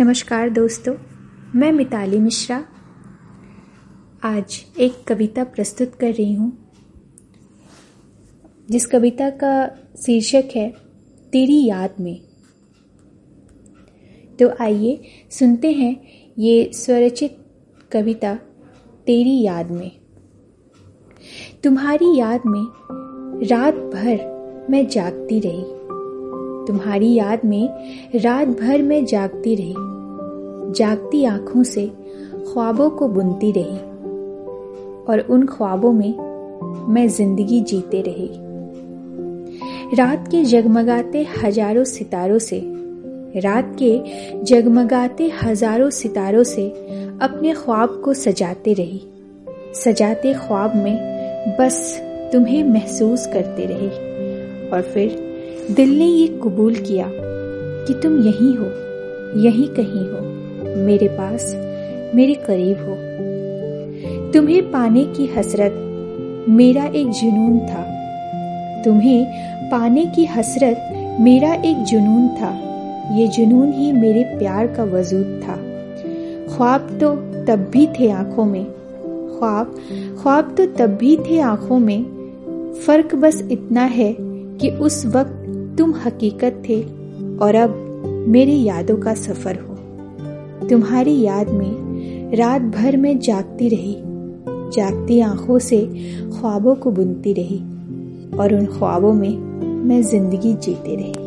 नमस्कार दोस्तों, मैं मिताली मिश्रा। आज एक कविता प्रस्तुत कर रही हूँ। जिस कविता का शीर्षक है, तेरी याद में। तो आइए सुनते हैं ये स्वरचित कविता, तेरी याद में। तुम्हारी याद में रात भर मैं जागती रही। तुम्हारी याद में रात भर मैं जागती रही। जागती आँखों से ख्वाबों को बुनती रही और उन ख्वाबों में मैं ज़िंदगी जीते रही। रात के जगमगाते हज़ारों सितारों से, रात के जगमगाते हज़ारों सितारों से अपने ख्वाब को सजाते रही। सजाते ख्वाब में बस तुम्हें महसूस करते रही और फिर दिल ने ये कबूल किया कि तुम यहीं हो, यहीं कहीं हो, मेरे पास, मेरे करीब हो। तुम्हें पाने की हसरत मेरा एक जुनून था। तुम्हें पाने की हसरत मेरा एक जुनून था। ये जुनून ही मेरे प्यार का वजूद था। ख्वाब तो तब भी थे आँखों में। ख्वाब ख्वाब तो तब भी थे आँखों में। फ़र्क बस इतना है कि उस वक्त तुम हकीकत थे और अब मेरी यादों का सफ़र हो। तुम्हारी याद में रात भर में जागती रही, जागती आँखों से ख्वाबों को बुनती रही और उन ख्वाबों में मैं ज़िंदगी जीती रही।